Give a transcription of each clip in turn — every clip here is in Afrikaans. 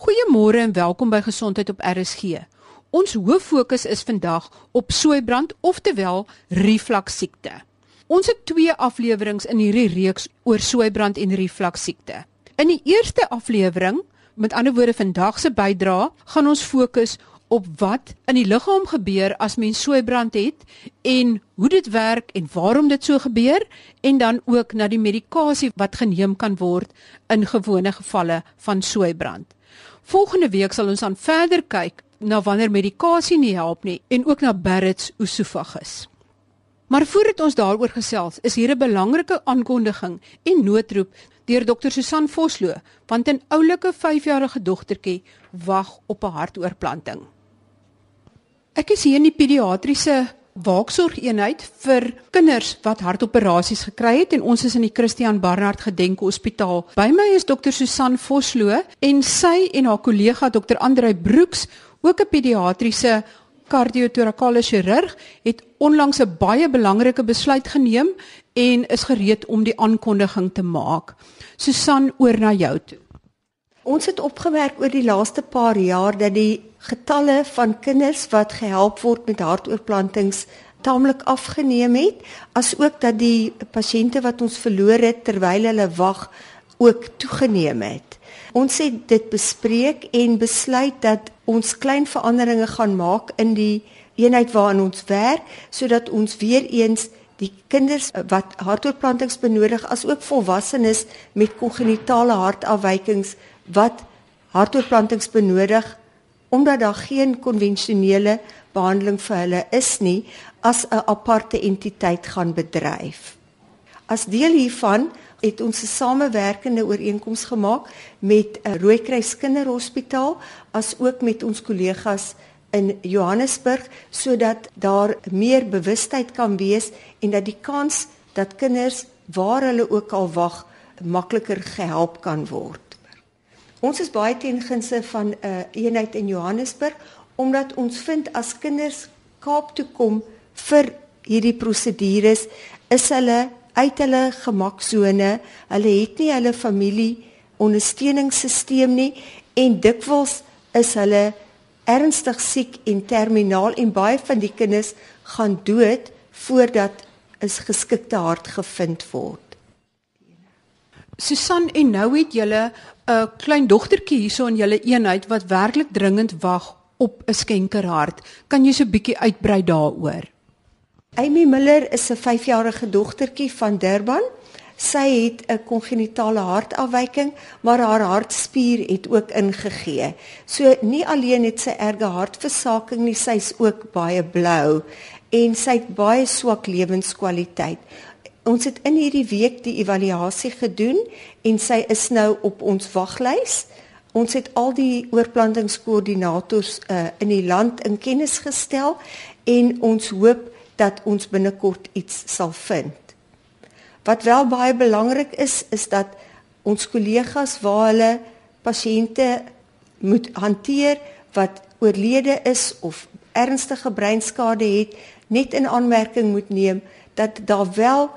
Goeiemôre en welkom by Gesondheid op RSG. Ons hoof fokus is vandag op soeibrand, oftewel reflux siekte. Ons het twee afleweringe in hierdie reeks oor soeibrand en reflux siekte. In die eerste aflewering, met ander woorde vandag se bydra, gaan ons fokus op wat in die liggaam gebeur as mens soeibrand het en hoe dit werk en waarom dit so gebeur en dan ook na die medikasie wat geneem kan word in gewone gevalle van soeibrand. Volgende week sal ons dan verder kyk na wanneer medikasie nie help nie en ook na Barrett's esophagus. Maar voordat ons daaroor gesels, is hier 'n belangrike aankondiging en noodroep deur dokter Susan Vosloo, want 'n oulike 5-jarige dogtertjie wag op 'n hartoortplanting. Ek is hier in die pediatriese waaksorgeenheid vir kinders wat hartoperasies gekry het en ons is in die Christian Barnard Gedenk Hospitaal. By my is dokter Susan Vosloo en sy en haar kollega dokter Andrei Broeks, ook 'n pediatriese kardiotorakale chirurg, het onlangs 'n baie belangrike besluit geneem en is gereed om die aankondiging te maak. Susan, oor na jou toe. Ons het opgemerk oor die laaste paar jaar dat die getalle van kinders wat gehelp word met hartoortplantings taamlik afgeneem het, asook dat die pasiënte wat ons verloor het terwyl hulle wag ook toegeneem het. Ons het dit bespreek en besluit dat ons klein veranderinge gaan maak in die eenheid waarin ons werk sodat ons weer eens die kinders wat hartoortplantings benodig as ook volwassenes met kongenitale hartafwykings wat hartoortplantings benodig omdat daar geen konvensionele behandeling vir hulle is nie as 'n aparte entiteit gaan bedryf. As deel hiervan het ons 'n samewerkende ooreenkoms gemaak met 'n Rooikruis Kinderhospitaal as ook met ons kollegas in Johannesburg sodat daar meer bewustheid kan wees en dat die kans dat kinders waar hulle ook al wag makliker gehelp kan word. Ons is baie ten gunste van 'n uh, eenheid in Johannesburg omdat ons vind as kinders Kaap toe kom vir hierdie prosedures is hulle uit hulle gemaksone. Hulle het nie hulle familie ondersteuningssisteem nie en dikwels is hulle ernstig siek en terminaal en baie van die kinders gaan dood voordat 'n geskikte hart gevind word. Susan en nou het julle 'n klein dogtertjie hierso in julle eenheid wat werklik dringend wag op 'n skenkerhart. Kan jy so 'n bietjie uitbrei daaroor? Amy Miller is 'n 5-jarige dogtertjie van Durban. Sy het 'n kongenitale hartafwyking, maar haar hartspier het ook ingegee. So nie alleen het sy erge hartversaking nie, sy's ook baie blou en sy het baie swak lewenskwaliteit. Ons het in hierdie week die evaluasie gedoen en sy is nou op ons waglys. Ons het al die oorplantingskoördinators uh, in die land in kennis gestel en ons hoop dat ons binnekort iets sal vind. Wat wel baie belangrik is, is dat ons kollegas waar hulle pasiënte moet hanteer wat oorlede is of ernstige breinskade het, net in aanmerking moet neem dat daar wel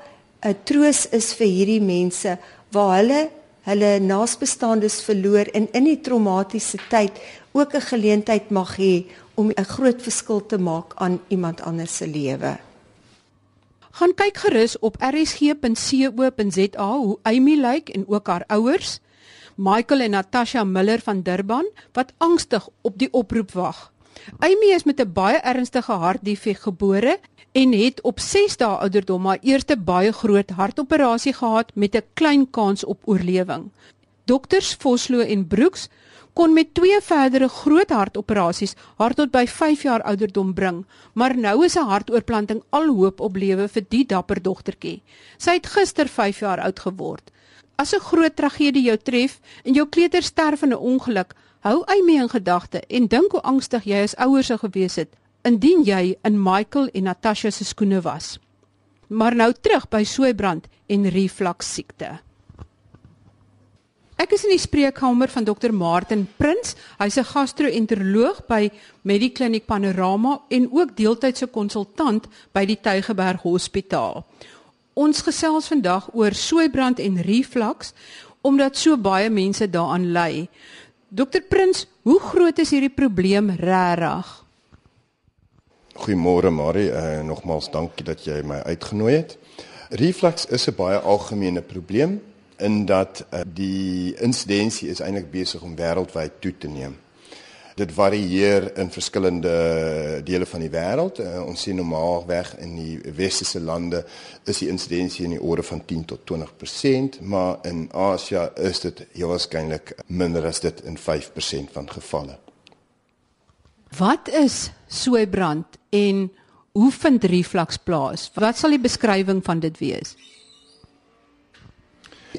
'n troos is vir hierdie mense waar hulle hulle naasbestaandes verloor en in die traumatiese tyd ook 'n geleentheid mag hê om 'n groot verskil te maak aan iemand anders se lewe. Gaan kyk gerus op rsg.co.za hoe Amy lyk en ook haar ouers, Michael en Natasha Miller van Durban wat angstig op die oproep wag. Amy is met 'n baie ernstige hartdefek gebore en het op 6 dae ouderdom haar eerste baie groot hartoperasie gehad met 'n klein kans op oorlewing. Dokters Vosloo en Broeks kon met twee verdere groot hartoperasies haar tot by 5 jaar ouderdom bring, maar nou is 'n hartoortplanting al hoop op lewe vir die dapper dogtertjie. Sy het gister 5 jaar oud geword. As 'n groot tragedie jou tref en jou kleuter sterf in 'n ongeluk, Hou Amy in gedagte en dink hoe angstig jy as ouers sou gewees het indien jy in Michael en Natasha se skoene was. Maar nou terug by soeibrand en reflux siekte. Ek is in die spreekkamer van Dr. Martin Prins. Hy's 'n gastro-enteroloog by Mediclinic Panorama en ook deeltydse konsultant by die Tygerberg Hospitaal. Ons gesels vandag oor soeibrand en reflux omdat so baie mense daaraan ly. Dokter Prins, hoe groot is hierdie probleem regtig? Goeiemôre Marie, uh, nogmaals dankie dat jy my uitgenooi het. Reflux is 'n baie algemene probleem in dat uh, die insidensie is eintlik besig om wêreldwyd toe te neem. Dit varieer in verskillende dele van die wêreld. Uh, ons sien normaalweg in die westerse lande is die insidensie in die orde van 10 tot 20%, maar in Asië is dit heel waarskynlik minder as dit in 5% van gevalle. Wat is soeibrand en hoe vind reflux plaas? Wat sal die beskrywing van dit wees?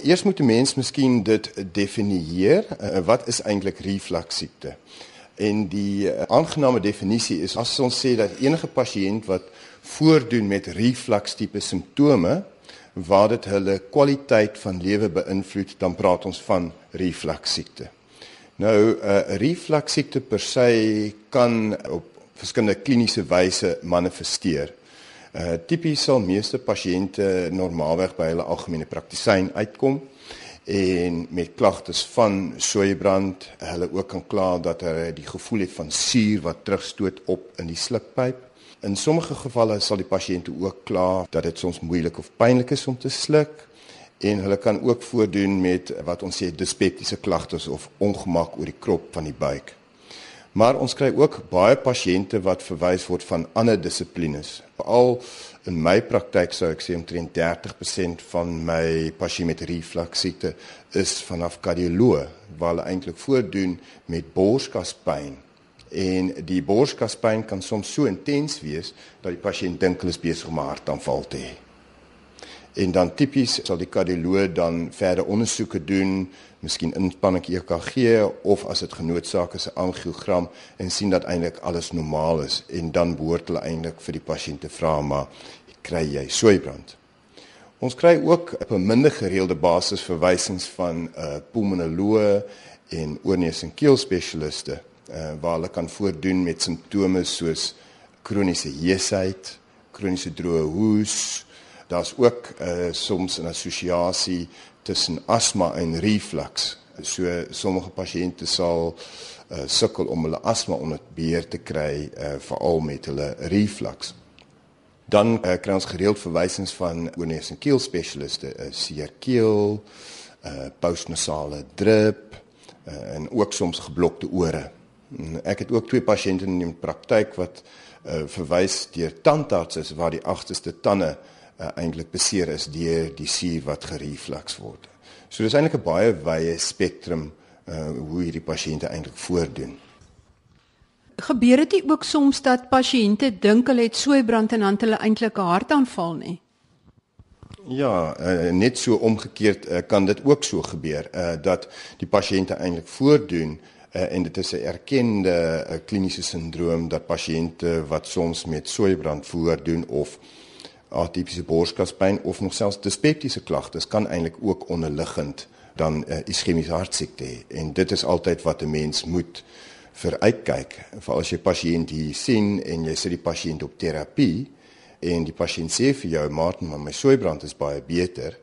Eers moet 'n mens miskien dit definieer. Uh, wat is eintlik reflux siekte? En die uh, aangename definisie is as ons sê dat enige pasiënt wat voordoen met reflux tipe simptome waar dit hulle kwaliteit van lewe beïnvloed, dan praat ons van reflux siekte. Nou 'n uh, eh, reflux siekte per se kan op verskillende kliniese wyse manifesteer. Uh tipies sal meeste pasiënte normaalweg by hulle algemene praktisyn uitkom en met klagtes van soeibrand, hulle ook kan kla dat hulle die gevoel het van suur wat terugstoot op in die slukpyp. In sommige gevalle sal die pasiënte ook kla dat dit soms moeilik of pynlik is om te sluk en hulle kan ook voordoen met wat ons sê dyspeptiese klagtes of ongemak oor die krop van die buik. Maar ons kry ook baie pasiënte wat verwys word van ander dissiplines. Veral in my praktyk sou ek sê omtrent 30% van my pasiënte met reflux siekte is vanaf kardioloog waar hulle eintlik voordoen met borskaspyn. En die borskaspyn kan soms so intens wees dat die pasiënt dink hulle is besig om 'n hartaanval te hê. En dan tipies sal die kardioloog dan verder ondersoeke doen, miskien inspanning EKG of as dit genoodsaak is 'n angiogram en sien dat eintlik alles normaal is en dan behoort hulle eintlik vir die pasiënt te vra maar kry jy soeibrand. Ons kry ook op 'n minder gereelde basis verwysings van 'n uh, pulmonoloog en oorneus en keel spesialiste uh, waar hulle kan voordoen met simptome soos kroniese heesheid, kroniese droë hoes, Daar's ook uh soms 'n assosiasie tussen asma en reflux. So sommige pasiënte sal uh sukkel om hulle asma onder beheer te kry uh veral met hulle reflux. Dan uh, kry ons gereeld verwysings van oorneus en keel spesialiste, uh, seer keel, uh postnasale drip uh, en ook soms geblokte ore. Ek het ook twee pasiënte in die praktyk wat uh verwys deur tandartse waar die agterste tande uh, eintlik beseer is deur die suur wat gereflux word. So dis eintlik 'n baie wye spektrum uh hoe hierdie pasiënte eintlik voordoen. Gebeur dit ook soms dat pasiënte dink hulle het soeibrand en dan hulle eintlik 'n hartaanval nie? Ja, uh, net so omgekeerd uh, kan dit ook so gebeur uh dat die pasiënte eintlik voordoen uh, en dit is 'n erkende uh, kliniese sindroom dat pasiënte wat soms met soeibrand voordoen of atipiese borskaspyn of nog selfs dyspeptiese klagtes kan eintlik ook onderliggend dan 'n uh, ischemiese hartsiekte hê. En dit is altyd wat 'n mens moet vir uitkyk vir as jy pasiënt hier sien en jy sit die pasiënt op terapie en die pasiënt sê vir jou Martin maar my soeibrand is baie beter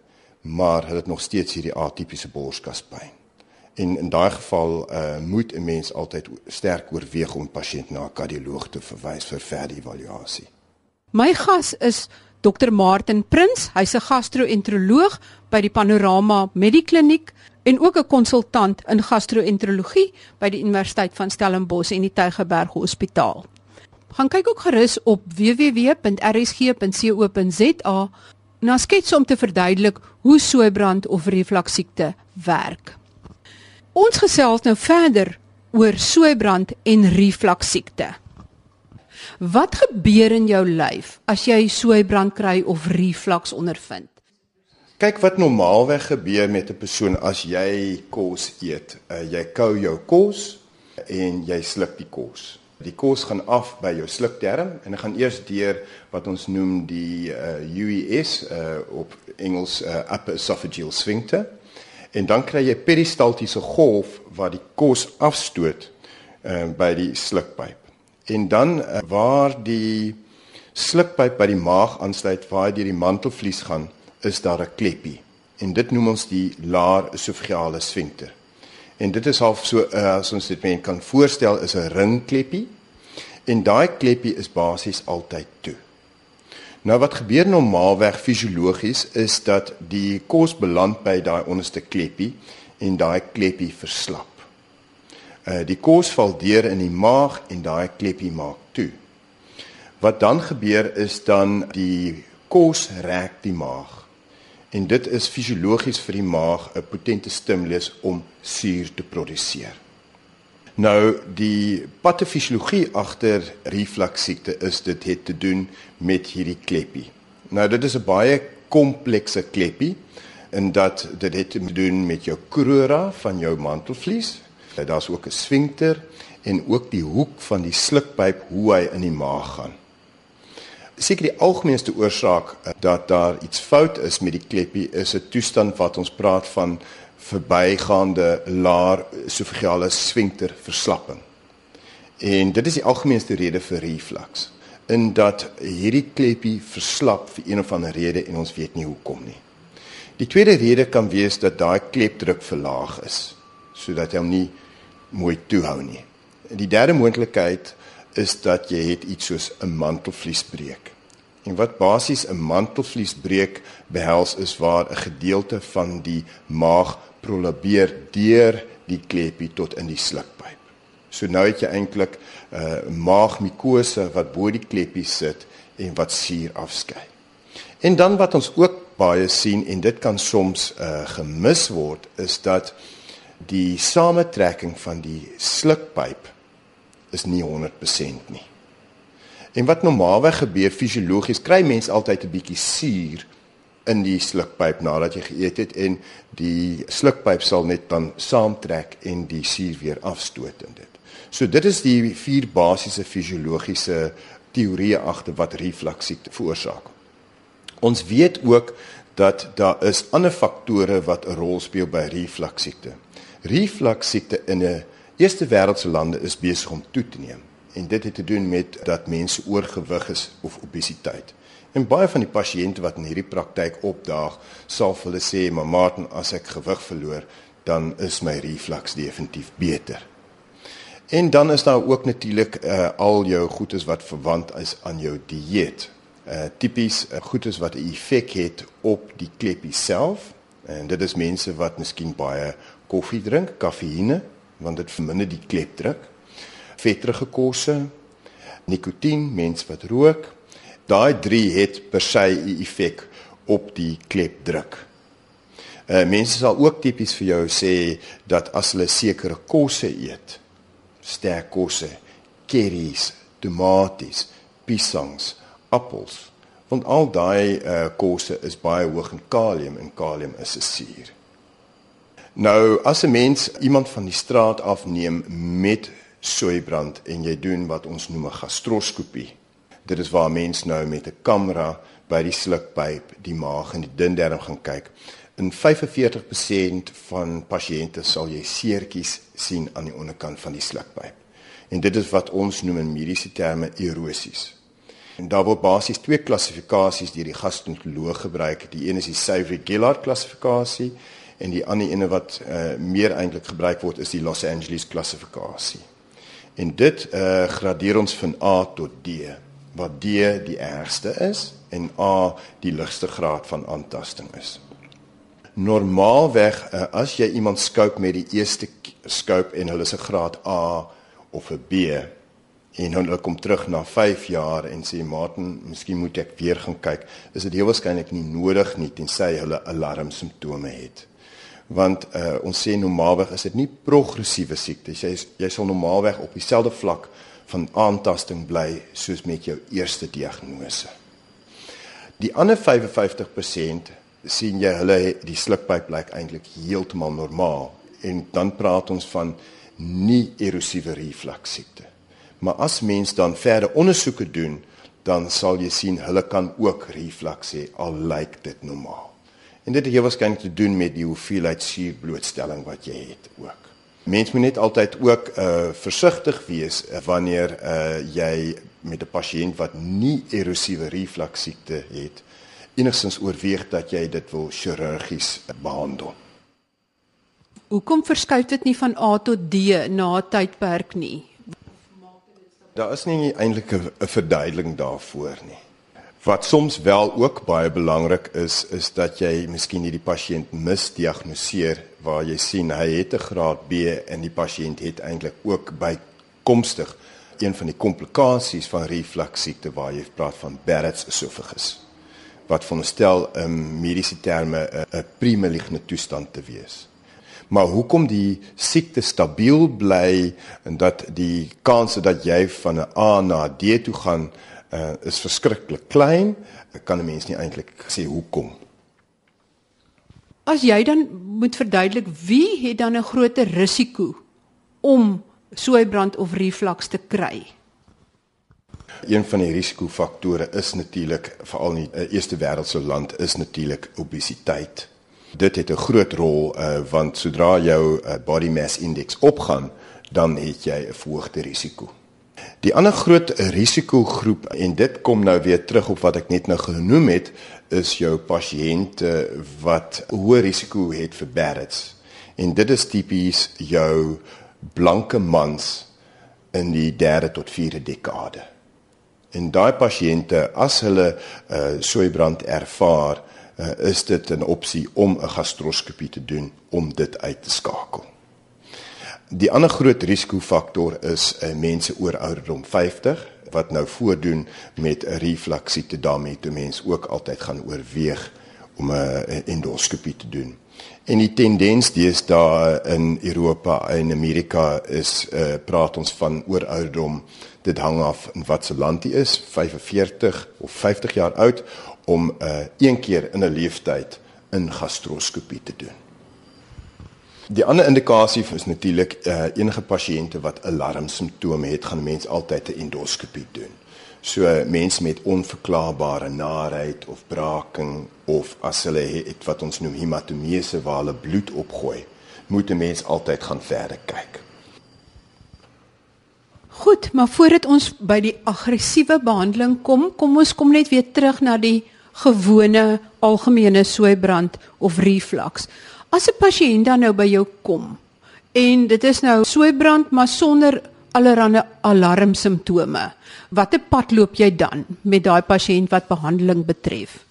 maar hulle het nog steeds hierdie atipiese borskaspyn en in daai geval uh, moet 'n mens altyd sterk oorweeg om pasiënt na 'n kardioloog te verwys vir verdere evaluasie. My gas is Dr Martin Prins, hy's 'n gastro-enteroloog by die Panorama Medikliniek en ook 'n konsultant in gastro-enterologie by die Universiteit van Stellenbosch en die Tygerberg Hospitaal. Gaan kyk ook gerus op www.rsg.co.za na skets om te verduidelik hoe soeibrand of reflux siekte werk. Ons gesels nou verder oor soeibrand en reflux siekte. Wat gebeur in jou lyf as jy soeibrand kry of reflux ondervind? Kyk wat normaalweg gebeur met 'n persoon as jy kos eet. Uh, jy kou jou kos en jy sluk die kos. Die kos gaan af by jou slukterm en dit gaan eers deur wat ons noem die uh, UES uh, op Engels uh, upper esophageal sphincter. En dan kry jy peristaltiese golf wat die kos afstoot uh, by die slukpyp. En dan uh, waar die slukpyp by die maag aansluit waar deur die mantelvlies gaan, is daar 'n kleppie. En dit noem ons die laar esofagale sphincter. En dit is half so uh, as ons dit men kan voorstel is 'n ringkleppie. En daai kleppie is basies altyd toe. Nou wat gebeur normaalweg fisiologies is dat die kos beland by daai onderste kleppie en daai kleppie verslap. Uh die kos val deur in die maag en daai kleppie maak toe. Wat dan gebeur is dan die kos rek die maag. En dit is fisiologies vir die maag 'n potente stimulus om suur te produseer. Nou die patofisiologie agter refluksiekte is dit het te doen met hierdie kleppie. Nou dit is 'n baie komplekse kleppie en dat dit het te doen met jou crura van jou mantelvlies. Daar's ook 'n sfinkter en ook die hoek van die slukpyp hoe hy in die maag gaan seker die algemeenste oorsaak eh, dat daar iets fout is met die kleppie is 'n toestand wat ons praat van verbygaande laar esofagale sfinkter verslapping. En dit is die algemeenste rede vir reflux in dat hierdie kleppie verslap vir een of ander rede en ons weet nie hoekom nie. Die tweede rede kan wees dat daai klepdruk verlaag is sodat hy hom nie mooi toehou nie. Die derde moontlikheid is dat jy het iets soos 'n mantelvliesbreek. En wat basies 'n mantelvliesbreek behels is waar 'n gedeelte van die maag prolabeer deur die kleppie tot in die slukpyp. So nou het jy eintlik 'n uh, maagmikose wat bo die kleppie sit en wat suur afskei. En dan wat ons ook baie sien en dit kan soms uh, gemis word is dat die samentrekking van die slukpyp is nie 100% nie. En wat normaalweg gebeur fisiologies, kry mens altyd 'n bietjie suur in die slukpyp nadat jy geëet het en die slukpyp sal net dan saamtrek en die suur weer afstoot in dit. So dit is die vier basiese fisiologiese teorieë agter wat refluksiekte veroorsaak. Ons weet ook dat daar is ander faktore wat 'n rol speel by refluksiekte. Refluksiekte in 'n Eerste wêreldse lande is besig om toe te neem en dit het te doen met dat mense oorgewig is of obesiteit. En baie van die pasiënte wat in hierdie praktyk opdaag, sal hulle sê, "Maar Martin, as ek gewig verloor, dan is my reflux definitief beter." En dan is daar ook natuurlik uh, al jou goedes wat verwant is aan jou dieet. Uh tipies uh, goedes wat 'n effek het op die kleppie self. En dit is mense wat miskien baie koffie drink, kafeïne, want dit verminder die klepdruk. Vetterige kosse, nikotien, mens wat rook, daai drie het per se 'n effek op die klepdruk. Uh mense sal ook tipies vir jou sê dat as hulle sekere kosse eet, sterk kosse, curries, tomaties, piesangs, appels, want al daai uh kosse is baie hoog in kalium en kalium is 'n suur. Nou as 'n mens iemand van die straat afneem met soeibrand en jy doen wat ons noem 'n gastroskopie. Dit is waar 'n mens nou met 'n kamera by die slukpyp, die maag en die dundarm gaan kyk. In 45% van pasiënte sal jy seertjies sien aan die onderkant van die slukpyp. En dit is wat ons noem in mediese terme erosies. En daar word basies twee klassifikasies deur die gastroenteroloog gebruik. Die een is die Savory-Gillard klassifikasie en die ander ene wat uh, meer eintlik gebruik word is die Los Angeles klassifikasie. En dit uh, gradeer ons van A tot D, waar D die ergste is en A die ligste graad van aantasting is. Normaalweg uh, as jy iemand skoop met die eerste skoop en hulle se graad A of 'n B en hulle kom terug na 5 jaar en sê Martin, miskien moet ek weer gaan kyk, is dit heel waarskynlik nie nodig nie tensy hulle alarmsimptome het want uh, ons sê normaalweg is dit nie progressiewe siekte. Jy jy sal normaalweg op dieselfde vlak van aantasting bly soos met jou eerste diagnose. Die ander 55% sien jy hulle die slukpyp blyk eintlik heeltemal normaal en dan praat ons van nie erosiewe reflux siekte. Maar as mens dan verder ondersoeke doen, dan sal jy sien hulle kan ook reflux hê al lyk dit normaal. En dit het heel waarskynlik te doen met die hoeveelheid suurblootstelling wat jy het ook. Mens moet net altyd ook uh versigtig wees uh, wanneer uh jy met 'n pasiënt wat nie erosiewe reflux siekte het, enigstens oorweeg dat jy dit wil chirurgies behandel. Hoekom verskuif dit nie van A tot D na 'n tydperk nie? Daar is nie eintlik 'n verduideliking daarvoor nie. Wat soms wel ook baie belangrik is, is dat jy miskien hierdie pasiënt misdiagnoseer waar jy sien hy het 'n graad B en die pasiënt het eintlik ook bykomstig een van die komplikasies van reflux siekte waar jy praat van Barrett's esophagus wat veronderstel in mediese terme 'n primaligne toestand te wees. Maar hoekom die siekte stabiel bly en dat die kans dat jy van 'n A na D toe gaan uh, is verskriklik klein, kan 'n mens nie eintlik sê hoekom. As jy dan moet verduidelik wie het dan 'n groter risiko om soeibrand of reflux te kry? Een van die risikofaktore is natuurlik veral in 'n eerste wêreldse land is natuurlik obesiteit. Dit het 'n groot rol uh, want sodra jou uh, body mass index opgaan, dan het jy 'n verhoogde risiko. Die ander groot risikogroep en dit kom nou weer terug op wat ek net nou genoem het, is jou pasiënte wat hoë risiko het vir Barrett's. En dit is tipies jou blanke mans in die derde tot vierde dekade. En daai pasiënte as hulle uh soeibrand ervaar, uh, is dit 'n opsie om 'n gastroskopie te doen om dit uit te skakel. Die ander groot risikofaktor is uh, mense oor ouderdom 50 wat nou voordoen met 'n reflux siekte daarmee toe mense ook altyd gaan oorweeg om 'n endoskopie te doen. En die tendens deesdae in Europa en Amerika is uh, praat ons van oor ouderdom dit hang af in watter land jy is 45 of 50 jaar oud om uh, een keer in 'n leeftyd 'n gastroskopie te doen. Die ander indikasie is natuurlik uh, enige pasiënte wat alarmsimptome het, gaan mense altyd 'n endoskopie doen. So mense met onverklaarbare naarheid of braaking of as hulle het wat ons noem hematomese waar hulle bloed opgooi, moet 'n mens altyd gaan verder kyk. Goed, maar voordat ons by die aggressiewe behandeling kom, kom ons kom net weer terug na die gewone algemene soeibrand of reflux. As 'n pasiënt dan nou by jou kom en dit is nou soeibrand maar sonder allerlei alarmsimptome, watter pad loop jy dan met daai pasiënt wat behandeling betref?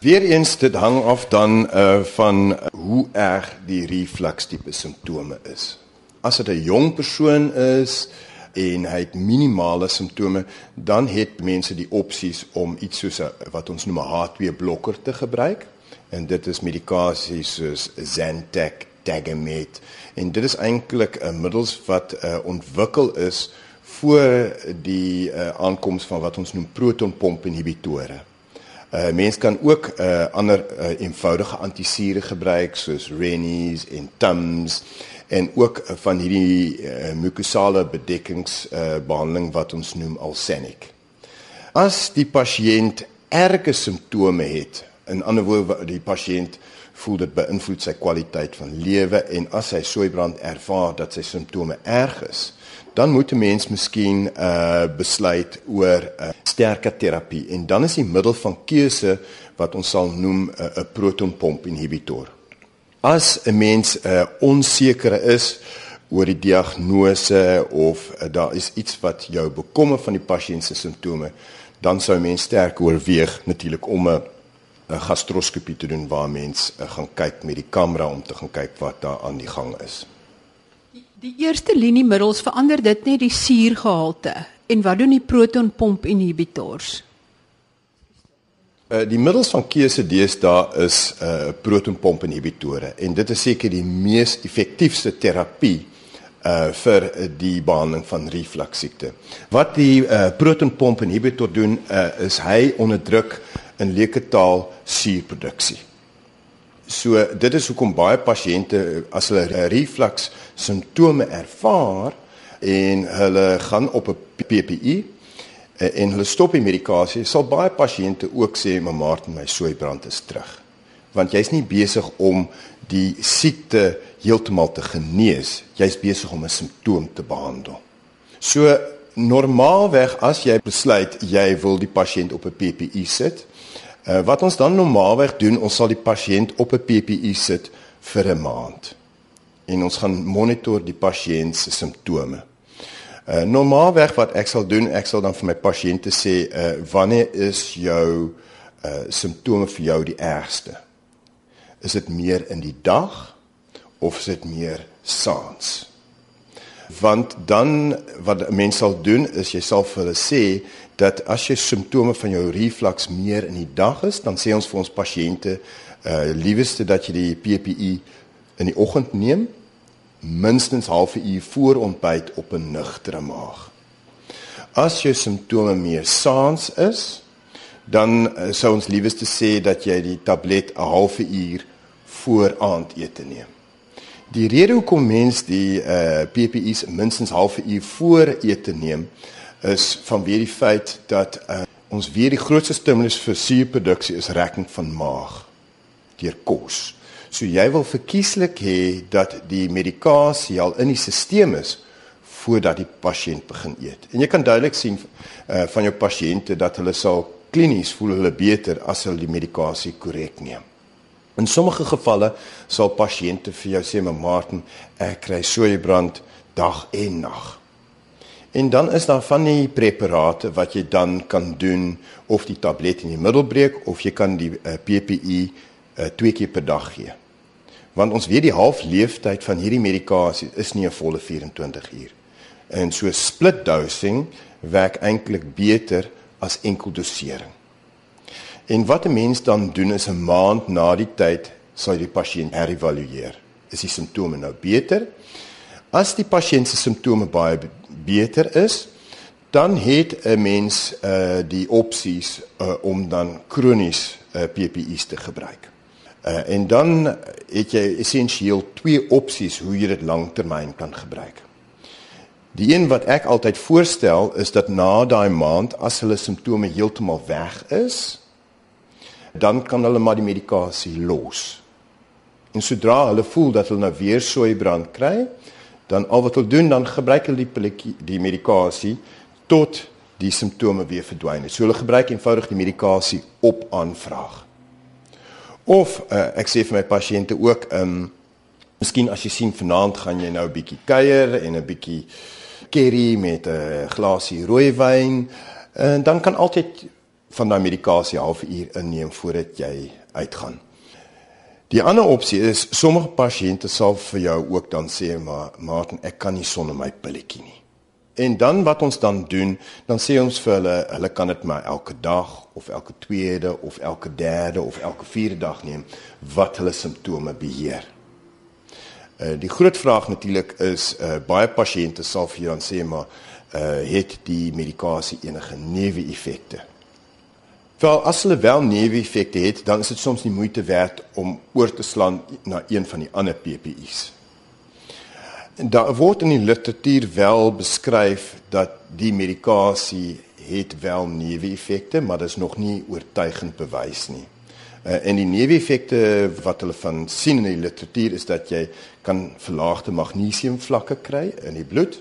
Weereens dit hang af dan uh van hoe erg die reflux tipe simptome is as dit 'n jong persoon is en hy het minimale simptome, dan het mense die opsies om iets soos 'n wat ons noem 'n H2 blokker te gebruik. En dit is medikasies soos Zantac, Tagamet. En dit is eintlik 'n middels wat uh, ontwikkel is voor die uh, aankoms van wat ons noem protonpomp inhibitore. Uh mense kan ook uh ander uh, eenvoudige antisure gebruik soos Rennies en Tums en ook van hierdie uh, mukosale bedekkings uh, wat ons noem Alsenic. As die pasiënt erge simptome het, in ander woorde die pasiënt voel dit beïnvloed sy kwaliteit van lewe en as hy soeibrand ervaar dat sy simptome erg is, dan moet 'n mens miskien uh besluit oor 'n uh, sterker terapie en dan is die middel van keuse wat ons sal noem 'n uh, protonpomp inhibitor. As 'n mens uh, onseker is oor die diagnose of uh, daar is iets wat jou bekommer van die pasiënt se simptome, dan sou mens sterk oorweeg natuurlik om 'n 'n gastroskopie te doen waar mens uh, gaan kyk met die kamera om te gaan kyk wat daar aan die gang is. Die, die eerste liniemiddels verander dit net die suurgehalte en wat doen die protonpomp inhibitors? Uh, die middels van keuse deesdae is uh protonpomp inhibitore en dit is seker die mees effektiefste terapie uh vir die behandeling van reflux siekte. Wat die uh protonpomp inhibitor doen uh is hy onderdruk in leuke taal suurproduksie. So dit is hoekom baie pasiënte as hulle reflux simptome ervaar en hulle gaan op 'n PPI Eh, en hulle stop die medikasie, sal baie pasiënte ook sê, "Maar Martin, my soeibrand is terug." Want jy's nie besig om die siekte heeltemal te genees, jy's besig om 'n simptoom te behandel. So normaalweg as jy besluit jy wil die pasiënt op 'n PPI sit, uh, wat ons dan normaalweg doen, ons sal die pasiënt op 'n PPI sit vir 'n maand. En ons gaan monitor die pasiënt se simptome. Uh normaalweg wat ek sal doen, ek sal dan vir my pasiënte sê, uh wanneer is jou uh simptome vir jou die ergste? Is dit meer in die dag of is dit meer saans? Want dan wat 'n mens sal doen is jy sal vir hulle sê dat as jy simptome van jou reflux meer in die dag is, dan sê ons vir ons pasiënte uh liewerste dat jy die PPE in die oggend neem minstens half 'n uur voor ontbyt op 'n nugtere maag. As jou simptome meer saans is, dan uh, sou ons liewerste sê dat jy die tablet 'n half uur voor aandete neem. Die rede hoekom mens die uh PPE's minstens half 'n uur voor ete neem is vanweer die feit dat uh, ons weer die grootste stimulus vir suurproduksie is rekking van maag deur kos. So jy wil verkieslik hê dat die medikasie al in die stelsel is voordat die pasiënt begin eet. En jy kan duidelik sien uh, van jou pasiënte dat hulle sal klinies voel hulle beter as hulle die medikasie korrek neem. In sommige gevalle sal pasiënte vir jou sê, "Maar Martin, ek kry soeibrand dag en nag." En dan is daar van die preparate wat jy dan kan doen of die tablet in die middel breek of jy kan die uh, PPE uh, twee keer per dag gee. Want ons weet die halfleeftyd van hierdie medikasie is nie 'n volle 24 uur. En so split dosing werk eintlik beter as enkel dosering. En wat 'n mens dan doen is 'n maand na die tyd sal die pasiënt herëvalueer. Is die simptome nou beter? As die pasiënt se simptome baie beter is, dan het 'n mens uh die opsies uh, om dan kronies uh, PPI's te gebruik. Uh, en dan het jy essensieel twee opsies hoe jy dit lanktermyn kan gebruik. Die een wat ek altyd voorstel is dat na daai maand as hulle simptome heeltemal weg is, dan kan hulle maar die medikasie los. En sodra hulle voel dat hulle nou weer soeibrand kry, dan al wat hulle doen dan gebruik hulle die die medikasie tot die simptome weer verdwyn het. So hulle gebruik eenvoudig die medikasie op aanvraag. Of uh, ek sê vir my pasiënte ook, ehm um, miskien as jy sien vanaand gaan jy nou 'n bietjie kuier en 'n bietjie curry met 'n glasie rooiwyn, en dan kan altyd van daai medikasie half uur inneem voordat jy uitgaan. Die ander opsie is sommige pasiënte sal vir jou ook dan sê maar Martin, ek kan nie sonder my pilletjie nie. En dan wat ons dan doen, dan sê ons vir hulle, hulle kan dit maar elke dag of elke tweede of elke derde of elke vierde dag neem wat hulle simptome beheer. Uh die groot vraag natuurlik is uh baie pasiënte sal vir jou dan sê maar uh het die medikasie enige neeweffekte? Wel as hulle wel neeweffekte het, dan is dit soms nie moeite werd om oor te slaan na een van die ander PPI's. Daar word in die literatuur wel beskryf dat die medikasie het wel neeweffekte, maar dit is nog nie oortuigend bewys nie. Uh, en die neeweffekte wat hulle van sien in die literatuur is dat jy kan verlaagde magnesium vlakke kry in die bloed.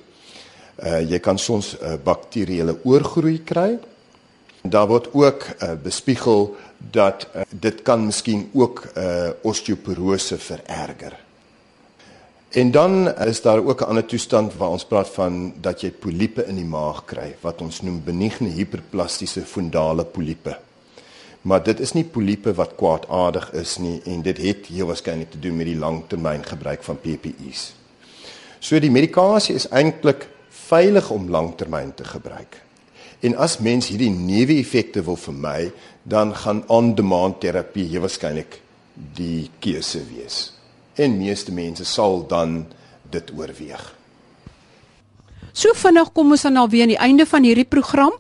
Uh jy kan soms uh, bakterieële oorgroei kry. Daar word ook uh, bespiegel dat uh, dit kan miskien ook uh osteoporose vererger. En dan is daar ook 'n ander toestand waar ons praat van dat jy poliepe in die maag kry wat ons noem benigne hiperplastiese fundale poliepe. Maar dit is nie poliepe wat kwaadaardig is nie en dit het heel waarskynlik te doen met die langtermyn gebruik van PPE's. So die medikasie is eintlik veilig om langtermyn te gebruik. En as mens hierdie neeweffekte wil vermy, dan gaan on-demand terapie heel waarskynlik die keuse wees en meeste mense sal dan dit oorweeg. So vinnig kom ons dan alweer aan die einde van hierdie program.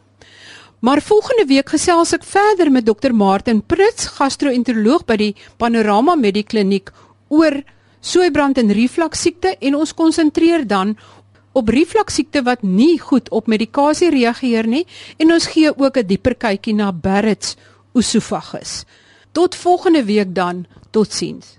Maar volgende week gesels ek verder met Dr. Martin Prits, gastro-enteroloog by die Panorama Medikliniek oor soeibrand en reflux siekte en ons konsentreer dan op reflux siekte wat nie goed op medikasie reageer nie en ons gee ook 'n dieper kykie na Barrett's oesofagus. Tot volgende week dan. Totsiens.